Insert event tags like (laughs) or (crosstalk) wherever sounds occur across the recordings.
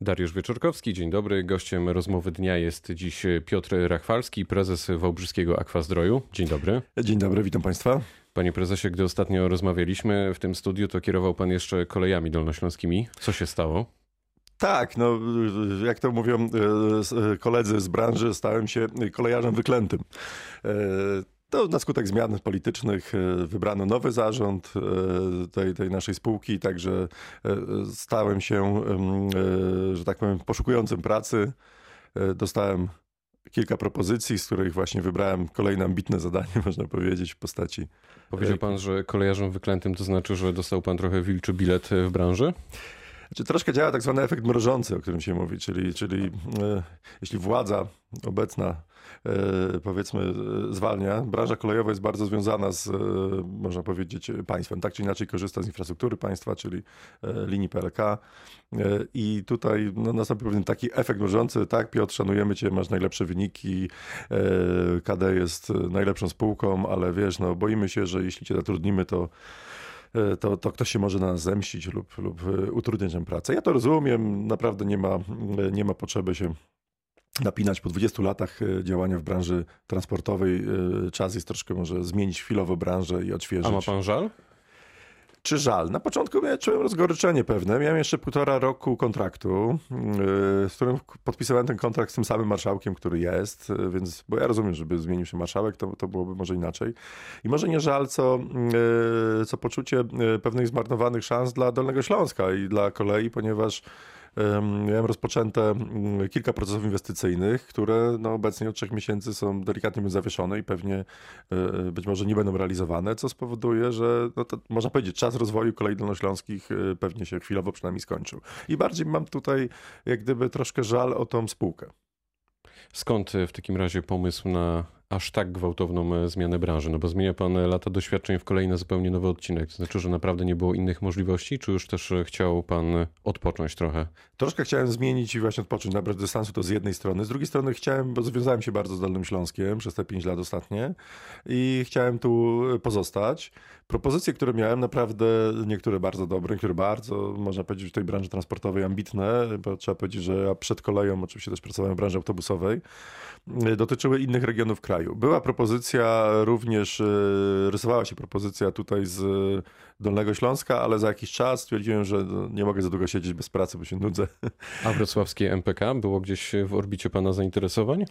Dariusz Wieczorkowski, dzień dobry. Gościem rozmowy dnia jest dziś Piotr Rachwalski, prezes Wałbrzyskiego Akwazdroju. Dzień dobry. Dzień dobry, witam Państwa. Panie prezesie, gdy ostatnio rozmawialiśmy w tym studiu, to kierował pan jeszcze kolejami dolnośląskimi. Co się stało? Tak, no jak to mówią e, koledzy z branży, stałem się kolejarzem wyklętym. To na skutek zmian politycznych e, wybrano nowy zarząd e, tej, tej naszej spółki, także e, stałem się, że tak powiem, poszukującym pracy. Dostałem kilka propozycji, z których właśnie wybrałem kolejne ambitne zadanie, (laughs) można powiedzieć, w postaci. Powiedział pan, że kolejarzem wyklętym to znaczy, że dostał pan trochę wilczy bilet w branży? Znaczy, troszkę działa tak zwany efekt mrożący, o którym się mówi, czyli, czyli e, jeśli władza obecna e, powiedzmy e, zwalnia, branża kolejowa jest bardzo związana z, można powiedzieć, państwem. Tak czy inaczej korzysta z infrastruktury państwa, czyli linii PLK. I tutaj no, nastąpił pewien taki efekt mrożący. Tak, Piotr, szanujemy cię, masz najlepsze wyniki, KD jest najlepszą spółką, ale wiesz, no, boimy się, że jeśli cię zatrudnimy, to E, to, to ktoś się może na nas zemścić lub, lub e, utrudniać nam pracę. Ja to rozumiem, naprawdę nie ma, e, nie ma potrzeby się napinać po 20 latach działania w branży transportowej. Czas jest troszkę może zmienić chwilowo branżę i odświeżyć. A ma pan żal? Czy żal? Na początku ja czułem rozgoryczenie pewne. Miałem jeszcze półtora roku kontraktu, yy, z którym podpisywałem ten kontrakt z tym samym marszałkiem, który jest, yy, więc, bo ja rozumiem, żeby zmienił się marszałek, to, to byłoby może inaczej. I może nie żal, co, yy, co poczucie pewnych zmarnowanych szans dla Dolnego Śląska i dla kolei, ponieważ Miałem rozpoczęte mm, kilka procesów inwestycyjnych, które no obecnie od trzech miesięcy są delikatnie zawieszone i pewnie e, e, być może nie będą realizowane, co spowoduje, że no to, można powiedzieć, czas rozwoju kolei dolnośląskich e, pewnie się chwilowo przynajmniej skończył. I bardziej mam tutaj jak gdyby troszkę żal o tą spółkę. Skąd w takim razie pomysł na aż tak gwałtowną e, zmianę branży? No bo zmienia pan e, lata doświadczeń w kolejny zupełnie nowy odcinek. To znaczy, że naprawdę nie było innych możliwości, czy już też e, chciał pan odpocząć trochę? Troszkę chciałem zmienić i właśnie odpocząć, nabrać dystansu to z jednej strony. Z drugiej strony chciałem, bo związałem się bardzo z Dolnym Śląskiem przez te pięć lat ostatnie i chciałem tu pozostać. Propozycje, które miałem, naprawdę niektóre bardzo dobre, niektóre bardzo, można powiedzieć, w tej branży transportowej ambitne, bo trzeba powiedzieć, że ja przed koleją oczywiście też pracowałem w branży autobusowej, dotyczyły innych regionów kraju. Była propozycja również, e, rysowała się propozycja tutaj z Dolnego Śląska, ale za jakiś czas stwierdziłem, że nie mogę za długo siedzieć bez pracy, bo się nudzę. A wrocławskie MPK było gdzieś w orbicie Pana zainteresowań? E,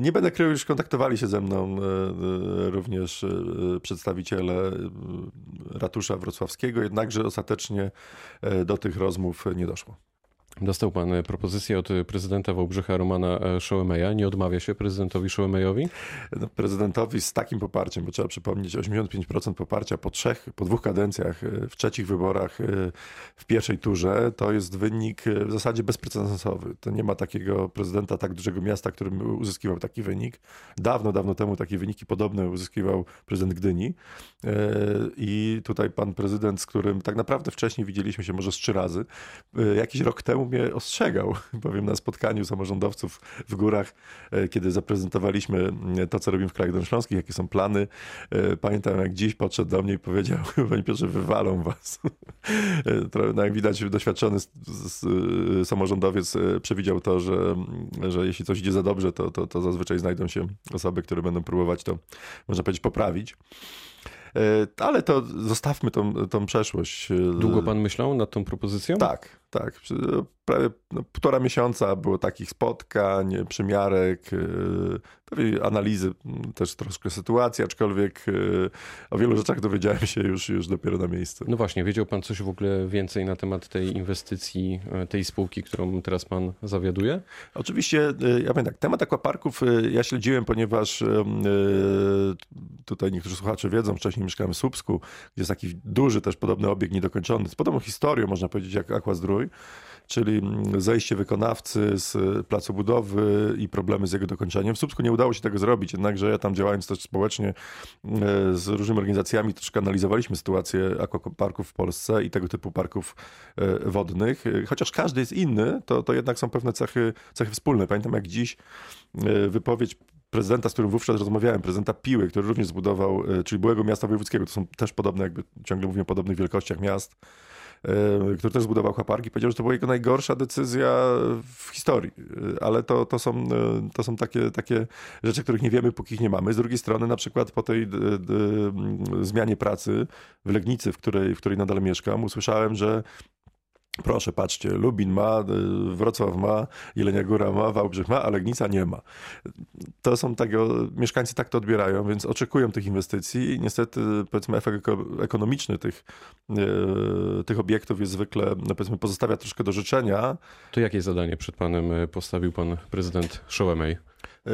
nie będę krył, już kontaktowali się ze mną e, również przedstawiciele ratusza wrocławskiego, jednakże ostatecznie do tych rozmów nie doszło. Dostał pan e, propozycję od prezydenta Wałbrzycha Romana e, Szołemeja. Nie odmawia się prezydentowi Szołemejowi? No, prezydentowi z takim poparciem, bo trzeba przypomnieć, 85% poparcia po trzech, po dwóch kadencjach, e, w trzecich wyborach, w pierwszej turze, to jest wynik w zasadzie bezprecedensowy. To nie ma takiego prezydenta tak dużego miasta, który uzyskiwał taki wynik. Dawno, dawno temu takie wyniki podobne uzyskiwał prezydent Gdyni. I tutaj pan prezydent, z którym tak naprawdę wcześniej widzieliśmy się może z trzy razy, jakiś rok temu mnie ostrzegał, (laughs) powiem na spotkaniu samorządowców w górach, e, kiedy zaprezentowaliśmy e, to, co robimy w krajach dolnośląskich, jakie są plany. E, pamiętam, jak dziś podszedł do mnie i powiedział, (laughs) panie Piotrze, wywalą was. (laughs) No, jak widać, doświadczony samorządowiec przewidział to, że, że jeśli coś idzie za dobrze, to, to, to zazwyczaj znajdą się osoby, które będą próbować to, można powiedzieć, poprawić. Ale to zostawmy tą, tą przeszłość. Długo pan myślał nad tą propozycją? Tak, tak, prawie no, półtora miesiąca było takich spotkań, przymiarek, yy, analizy też troszkę sytuacji, aczkolwiek yy, o wielu rzeczach dowiedziałem się już, już dopiero na miejscu. No właśnie, wiedział pan coś w ogóle więcej na temat tej inwestycji, yy, tej spółki, którą teraz pan zawiaduje? Oczywiście, ja powiem tak, temat akwaparków ja śledziłem, ponieważ tutaj niektórzy słuchacze wiedzą, wcześniej mieszkałem w Słupsku, gdzie jest taki duży też podobny obiekt niedokończony, z podobną historią, można powiedzieć, jak Aquazdrój, czyli zejście wykonawcy z placu budowy i problemy z jego dokończeniem. W Słupsku nie udało się tego zrobić, jednakże ja tam działając też społecznie e, z różnymi organizacjami troszkę analizowaliśmy sytuację akwaparków w Polsce i tego typu parków e, wodnych. Chociaż każdy jest inny, to, to jednak są pewne cechy, cechy wspólne. Pamiętam jak dziś wypowiedź prezydenta, z którym wówczas rozmawiałem, prezydenta Piły, który również zbudował, czyli byłego miasta wojewódzkiego, to są też podobne, jakby ciągle mówimy o podobnych wielkościach miast, który też zbudował aquaparki, powiedział, że to była jego najgorsza decyzja w historii. Ale to, to, są, to są takie, takie rzeczy, których nie wiemy, póki ich nie mamy. Z drugiej strony, na przykład po tej zmianie pracy w Legnicy, w której, w której nadal mieszkam, usłyszałem, że Proszę, patrzcie, Lubin ma, y, Wrocław ma, Jelenia Góra ma, Wałbrzych ma, a Legnica nie ma. To są tego, mieszkańcy tak to odbierają, więc oczekują tych inwestycji i niestety powiedzmy efekt ekonomiczny tych, yy, tych obiektów jest zwykle, no powiedzmy pozostawia troszkę do życzenia. To jakie zadanie przed panem y, postawił pan prezydent Szołemej?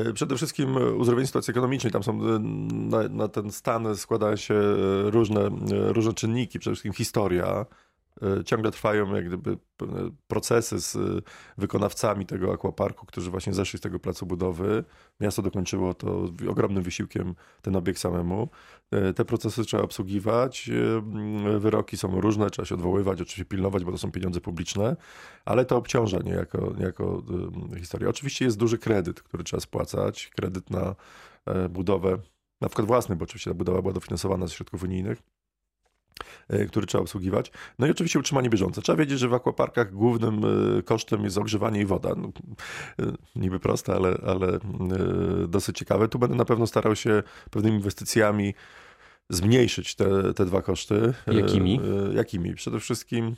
Y, przede wszystkim uzdrowienie sytuacji ekonomicznej. Tam są na, na ten stan składają się różne, różne czynniki, przede wszystkim historia, ciągle trwają jak gdyby procesy z wykonawcami tego akwaparku, którzy właśnie zeszli z tego placu budowy. Miasto dokończyło to ogromnym wysiłkiem ten obiekt samemu. E, te procesy trzeba obsługiwać. E, wyroki są różne, trzeba się odwoływać, oczywiście pilnować, bo to są pieniądze publiczne, ale to obciąża niejako, niejako historię. Oczywiście jest duży kredyt, który trzeba spłacać. Kredyt na budowę, na przykład własny, bo oczywiście ta budowa była dofinansowana ze środków unijnych E, który trzeba obsługiwać. No i oczywiście utrzymanie bieżące. Trzeba wiedzieć, że w akwaparkach głównym e, kosztem jest ogrzewanie i woda. No, e, niby proste, ale, ale dosyć ciekawe. Tu będę na pewno starał się pewnymi inwestycjami zmniejszyć te, te dwa koszty. Jakimi? Jakimi? Przede wszystkim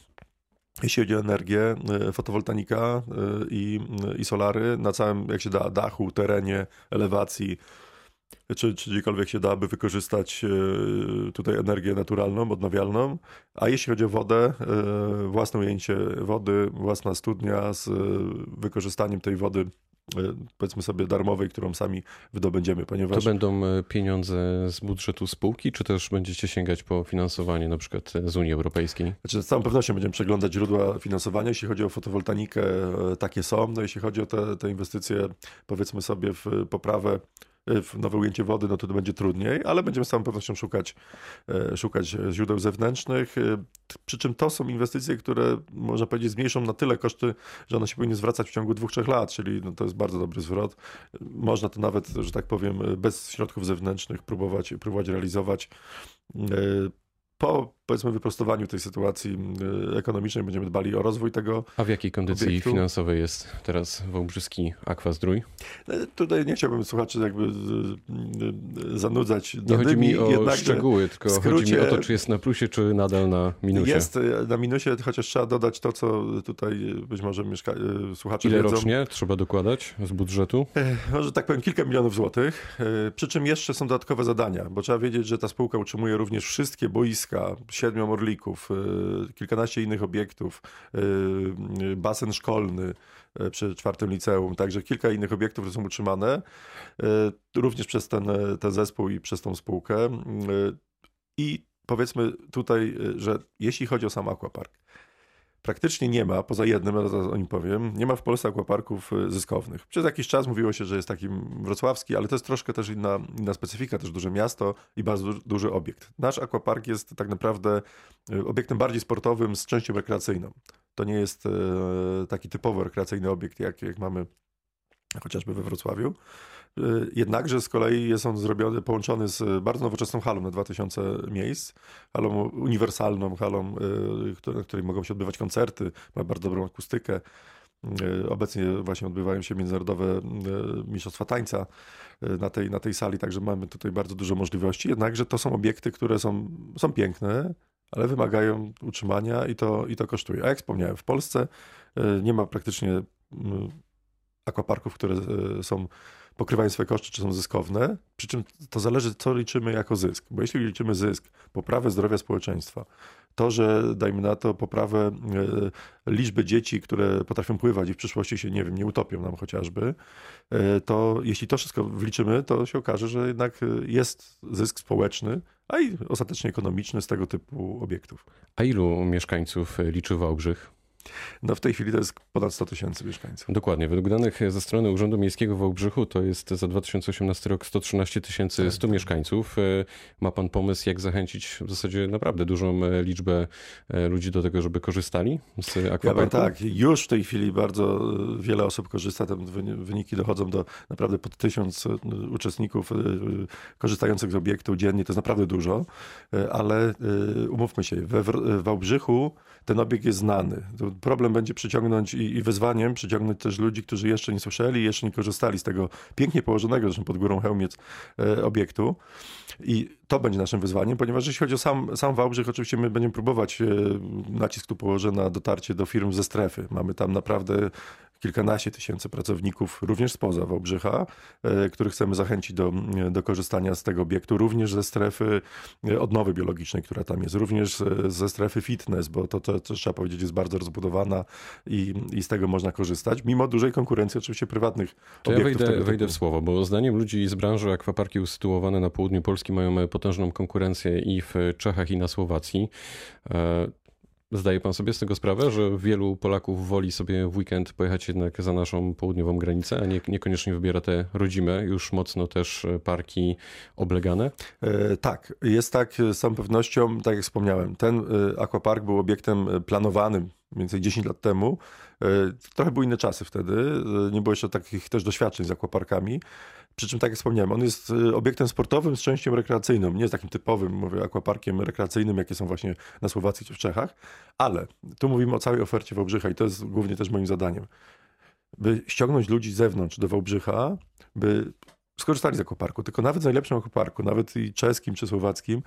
jeśli chodzi o energię, fotowoltanika i, i solary na całym, jak się da, dachu, terenie, elewacji, czy, czy gdziekolwiek się dałaby wykorzystać e, tutaj energię naturalną, odnawialną. A jeśli chodzi o wodę, e, własne ujęcie wody, własna studnia z e, wykorzystaniem tej wody powiedzmy sobie darmowej, którą sami wydobędziemy, ponieważ... To będą pieniądze z budżetu spółki, czy też będziecie sięgać po finansowanie na przykład z Unii Europejskiej? Znaczy, z całą pewnością będziemy przeglądać źródła finansowania. Jeśli chodzi o fotowoltaikę, takie są. No jeśli chodzi o te, te inwestycje, powiedzmy sobie w poprawę nowe ujęcie wody, no to, to będzie trudniej, ale będziemy z całą pewnością szukać, e, szukać źródeł zewnętrznych. E, przy czym to są inwestycje, które można powiedzieć zmniejszą na tyle koszty, że one się powinny zwracać w ciągu dwóch, trzech lat, czyli no to jest bardzo dobry zwrot. Można to nawet, że tak powiem, bez środków zewnętrznych próbować, próbować realizować e, po powiedzmy wyprostowaniu tej sytuacji y, ekonomicznej będziemy dbali o rozwój tego. A w jakiej kondycji obiektu. finansowej jest teraz Wałbrzyski Aquazdrój? E, tutaj nie chciałbym słuchaczy jakby y, y, zanudzać Nie chodzi mi o szczegóły, tylko skrócie, chodzi mi o to, czy jest na plusie, czy nadal na minusie. Jest na minusie, chociaż trzeba dodać to, co tutaj być może mieszka... słuchacze Ile wiedzą. rocznie trzeba dokładać z budżetu? E, może tak powiem kilka milionów złotych, e, przy czym jeszcze są dodatkowe zadania, bo trzeba wiedzieć, że ta spółka utrzymuje również wszystkie boiska, siedmiu orlików, y, kilkanaście innych obiektów, y, y, basen szkolny przy czwartym liceum, także kilka innych obiektów, które są utrzymane, również przez ten, ten zespół i przez tą spółkę. I powiedzmy tutaj, że jeśli chodzi o sam aquapark, praktycznie nie ma, poza jednym, ale zaraz o nim powiem, nie ma w Polsce akwaparków y, zyskownych. Przez jakiś czas mówiło się, że jest taki wrocławski, ale to jest troszkę też inna, inna specyfika, też duże miasto i bardzo duży obiekt. Nasz akwapark jest tak naprawdę y, obiektem bardziej sportowym z częścią rekreacyjną. To nie jest y, taki typowo rekreacyjny obiekt, jak, jak mamy chociażby we Wrocławiu. Y, jednakże z kolei jest on zrobiony, połączony z bardzo nowoczesną halą na 2000 miejsc, halą uniwersalną, halą, y, na której mogą się odbywać koncerty, ma bardzo dobrą akustykę. Y, obecnie właśnie odbywają się międzynarodowe mistrzostwa tańca na tej, na tej sali, także mamy tutaj bardzo dużo możliwości. Jednakże to są obiekty, które są, są piękne, ale wymagają utrzymania i to, i to kosztuje. A jak wspomniałem, w Polsce nie ma praktycznie akwaparków, które są pokrywają swoje koszty, czy są zyskowne. Przy czym to zależy, co liczymy jako zysk. Bo jeśli liczymy zysk, poprawę zdrowia społeczeństwa, to, że dajmy na to poprawę e, liczby dzieci, które potrafią pływać i w przyszłości się, nie wiem, nie utopią nam chociażby, e, to jeśli to wszystko wliczymy, to się okaże, że jednak jest zysk społeczny, a i ostatecznie ekonomiczny z tego typu obiektów. A ilu mieszkańców liczy Wałbrzych? No w tej chwili to jest ponad 100 tysięcy mieszkańców. Dokładnie. Według danych ze strony Urzędu Miejskiego w Wałbrzychu to jest za 2018 rok 113 tysięcy 100 tak, mieszkańców. E, ma pan pomysł, jak zachęcić w zasadzie naprawdę dużą e, liczbę e, ludzi do tego, żeby korzystali z akwaparku? Ja tak, już w tej chwili bardzo wiele osób korzysta. Te wyniki dochodzą do naprawdę pod tysiąc uczestników korzystających z obiektu dziennie. To jest naprawdę dużo, ale umówmy się, we Wałbrzychu ten obiekt jest znany. Problem będzie przyciągnąć i, i wyzwaniem przyciągnąć też ludzi, którzy jeszcze nie słyszeli, jeszcze nie korzystali z tego pięknie położonego, zresztą pod górą Chełmiec e, obiektu. I to będzie naszym wyzwaniem, ponieważ jeśli chodzi o sam, sam Wałbrzych, oczywiście my będziemy próbować, e, nacisk tu położę na dotarcie do firm ze strefy. Mamy tam naprawdę kilkanaście tysięcy pracowników, również spoza Wałbrzycha, e, których chcemy zachęcić do, do korzystania z tego obiektu, również ze strefy e, odnowy biologicznej, która tam jest, również ze strefy fitness, bo to, to, to trzeba powiedzieć jest bardzo rozbudowana i, i z tego można korzystać, mimo dużej konkurencji oczywiście prywatnych to obiektów. Ja wejdę, wejdę w słowo, bo zdaniem ludzi z branży akwaparki usytuowane na południu Polski mają potężną konkurencję i w Czechach i na Słowacji. E, Zdaje pan sobie z tego sprawę, że wielu Polaków woli sobie w weekend pojechać jednak za naszą południową granicę, a nie, niekoniecznie wybiera te rodzime, już mocno też parki oblegane? E, tak, jest tak z całą pewnością, tak jak wspomniałem. Ten e, aquapark był obiektem planowanym mniej więcej 10 lat temu. E, trochę były inne czasy wtedy, e, nie było jeszcze takich też doświadczeń z aquaparkami. Przy czym, tak jak wspomniałem, on jest y, obiektem sportowym z częścią rekreacyjną. Nie jest takim typowym, mówię, akwaparkiem rekreacyjnym, jakie są właśnie na Słowacji czy w Czechach, ale tu mówimy o całej ofercie Wałbrzycha i to jest głównie też moim zadaniem. By ściągnąć ludzi z zewnątrz do Wałbrzycha, by skorzystali z ekoparku, tylko nawet w najlepszym ekoparku, nawet i czeskim czy słowackim,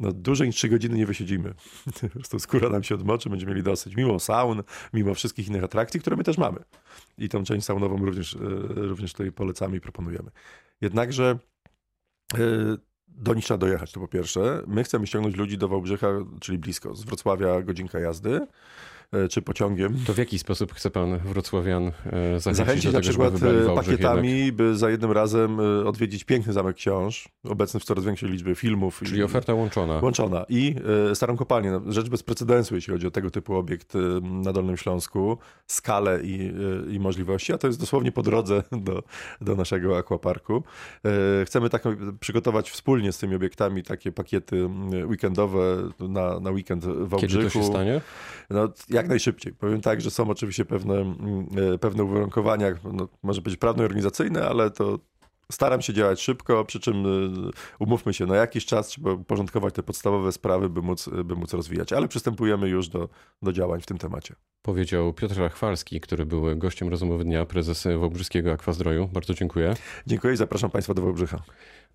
no dłużej niż 3 godziny nie wysiedzimy. (laughs) po prostu skóra nam się odmoczy, będziemy mieli dosyć, mimo saun, mimo wszystkich innych atrakcji, które my też mamy. I tą część saunową również, e, również tutaj polecamy i proponujemy. Jednakże e, do nich trzeba dojechać, to po pierwsze. My chcemy ściągnąć ludzi do Wałbrzycha, czyli blisko, z Wrocławia godzinka jazdy. E, czy pociągiem. To w jaki sposób chce pan wrocławian e, zachęcić, zachęcić na przykład e, pakietami, by za jednym razem odwiedzić piękny Zamek Książ, obecny w coraz większej liczbie filmów. Czyli i, oferta łączona. Łączona. I Starą Kopalnię. No, rzecz bez precedensu, jeśli chodzi o tego typu obiekt na Dolnym Śląsku. Skalę i, i możliwości, a to jest dosłownie po drodze do, do naszego aquaparku. Chcemy tak przygotować wspólnie z tymi obiektami takie pakiety weekendowe na, na weekend w Wałbrzychu. Kiedy to się stanie? No, jak najszybciej. Powiem tak, że są oczywiście pewne, mm, e, pewne uwarunkowania, no, może być prawno-organizacyjne, ale to staram się działać szybko, przy czym e, umówmy się, na jakiś czas trzeba uporządkować te podstawowe sprawy, by móc, by móc rozwijać, ale przystępujemy już do, do działań w tym temacie. Powiedział Piotr Rachwalski, który był gościem rozmowy dnia, prezes Wałbrzyskiego Akwazdroju. Bardzo dziękuję. Dziękuję i zapraszam Państwa do Wałbrzycha.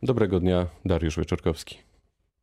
Dobrego dnia, Dariusz Wieczorkowski.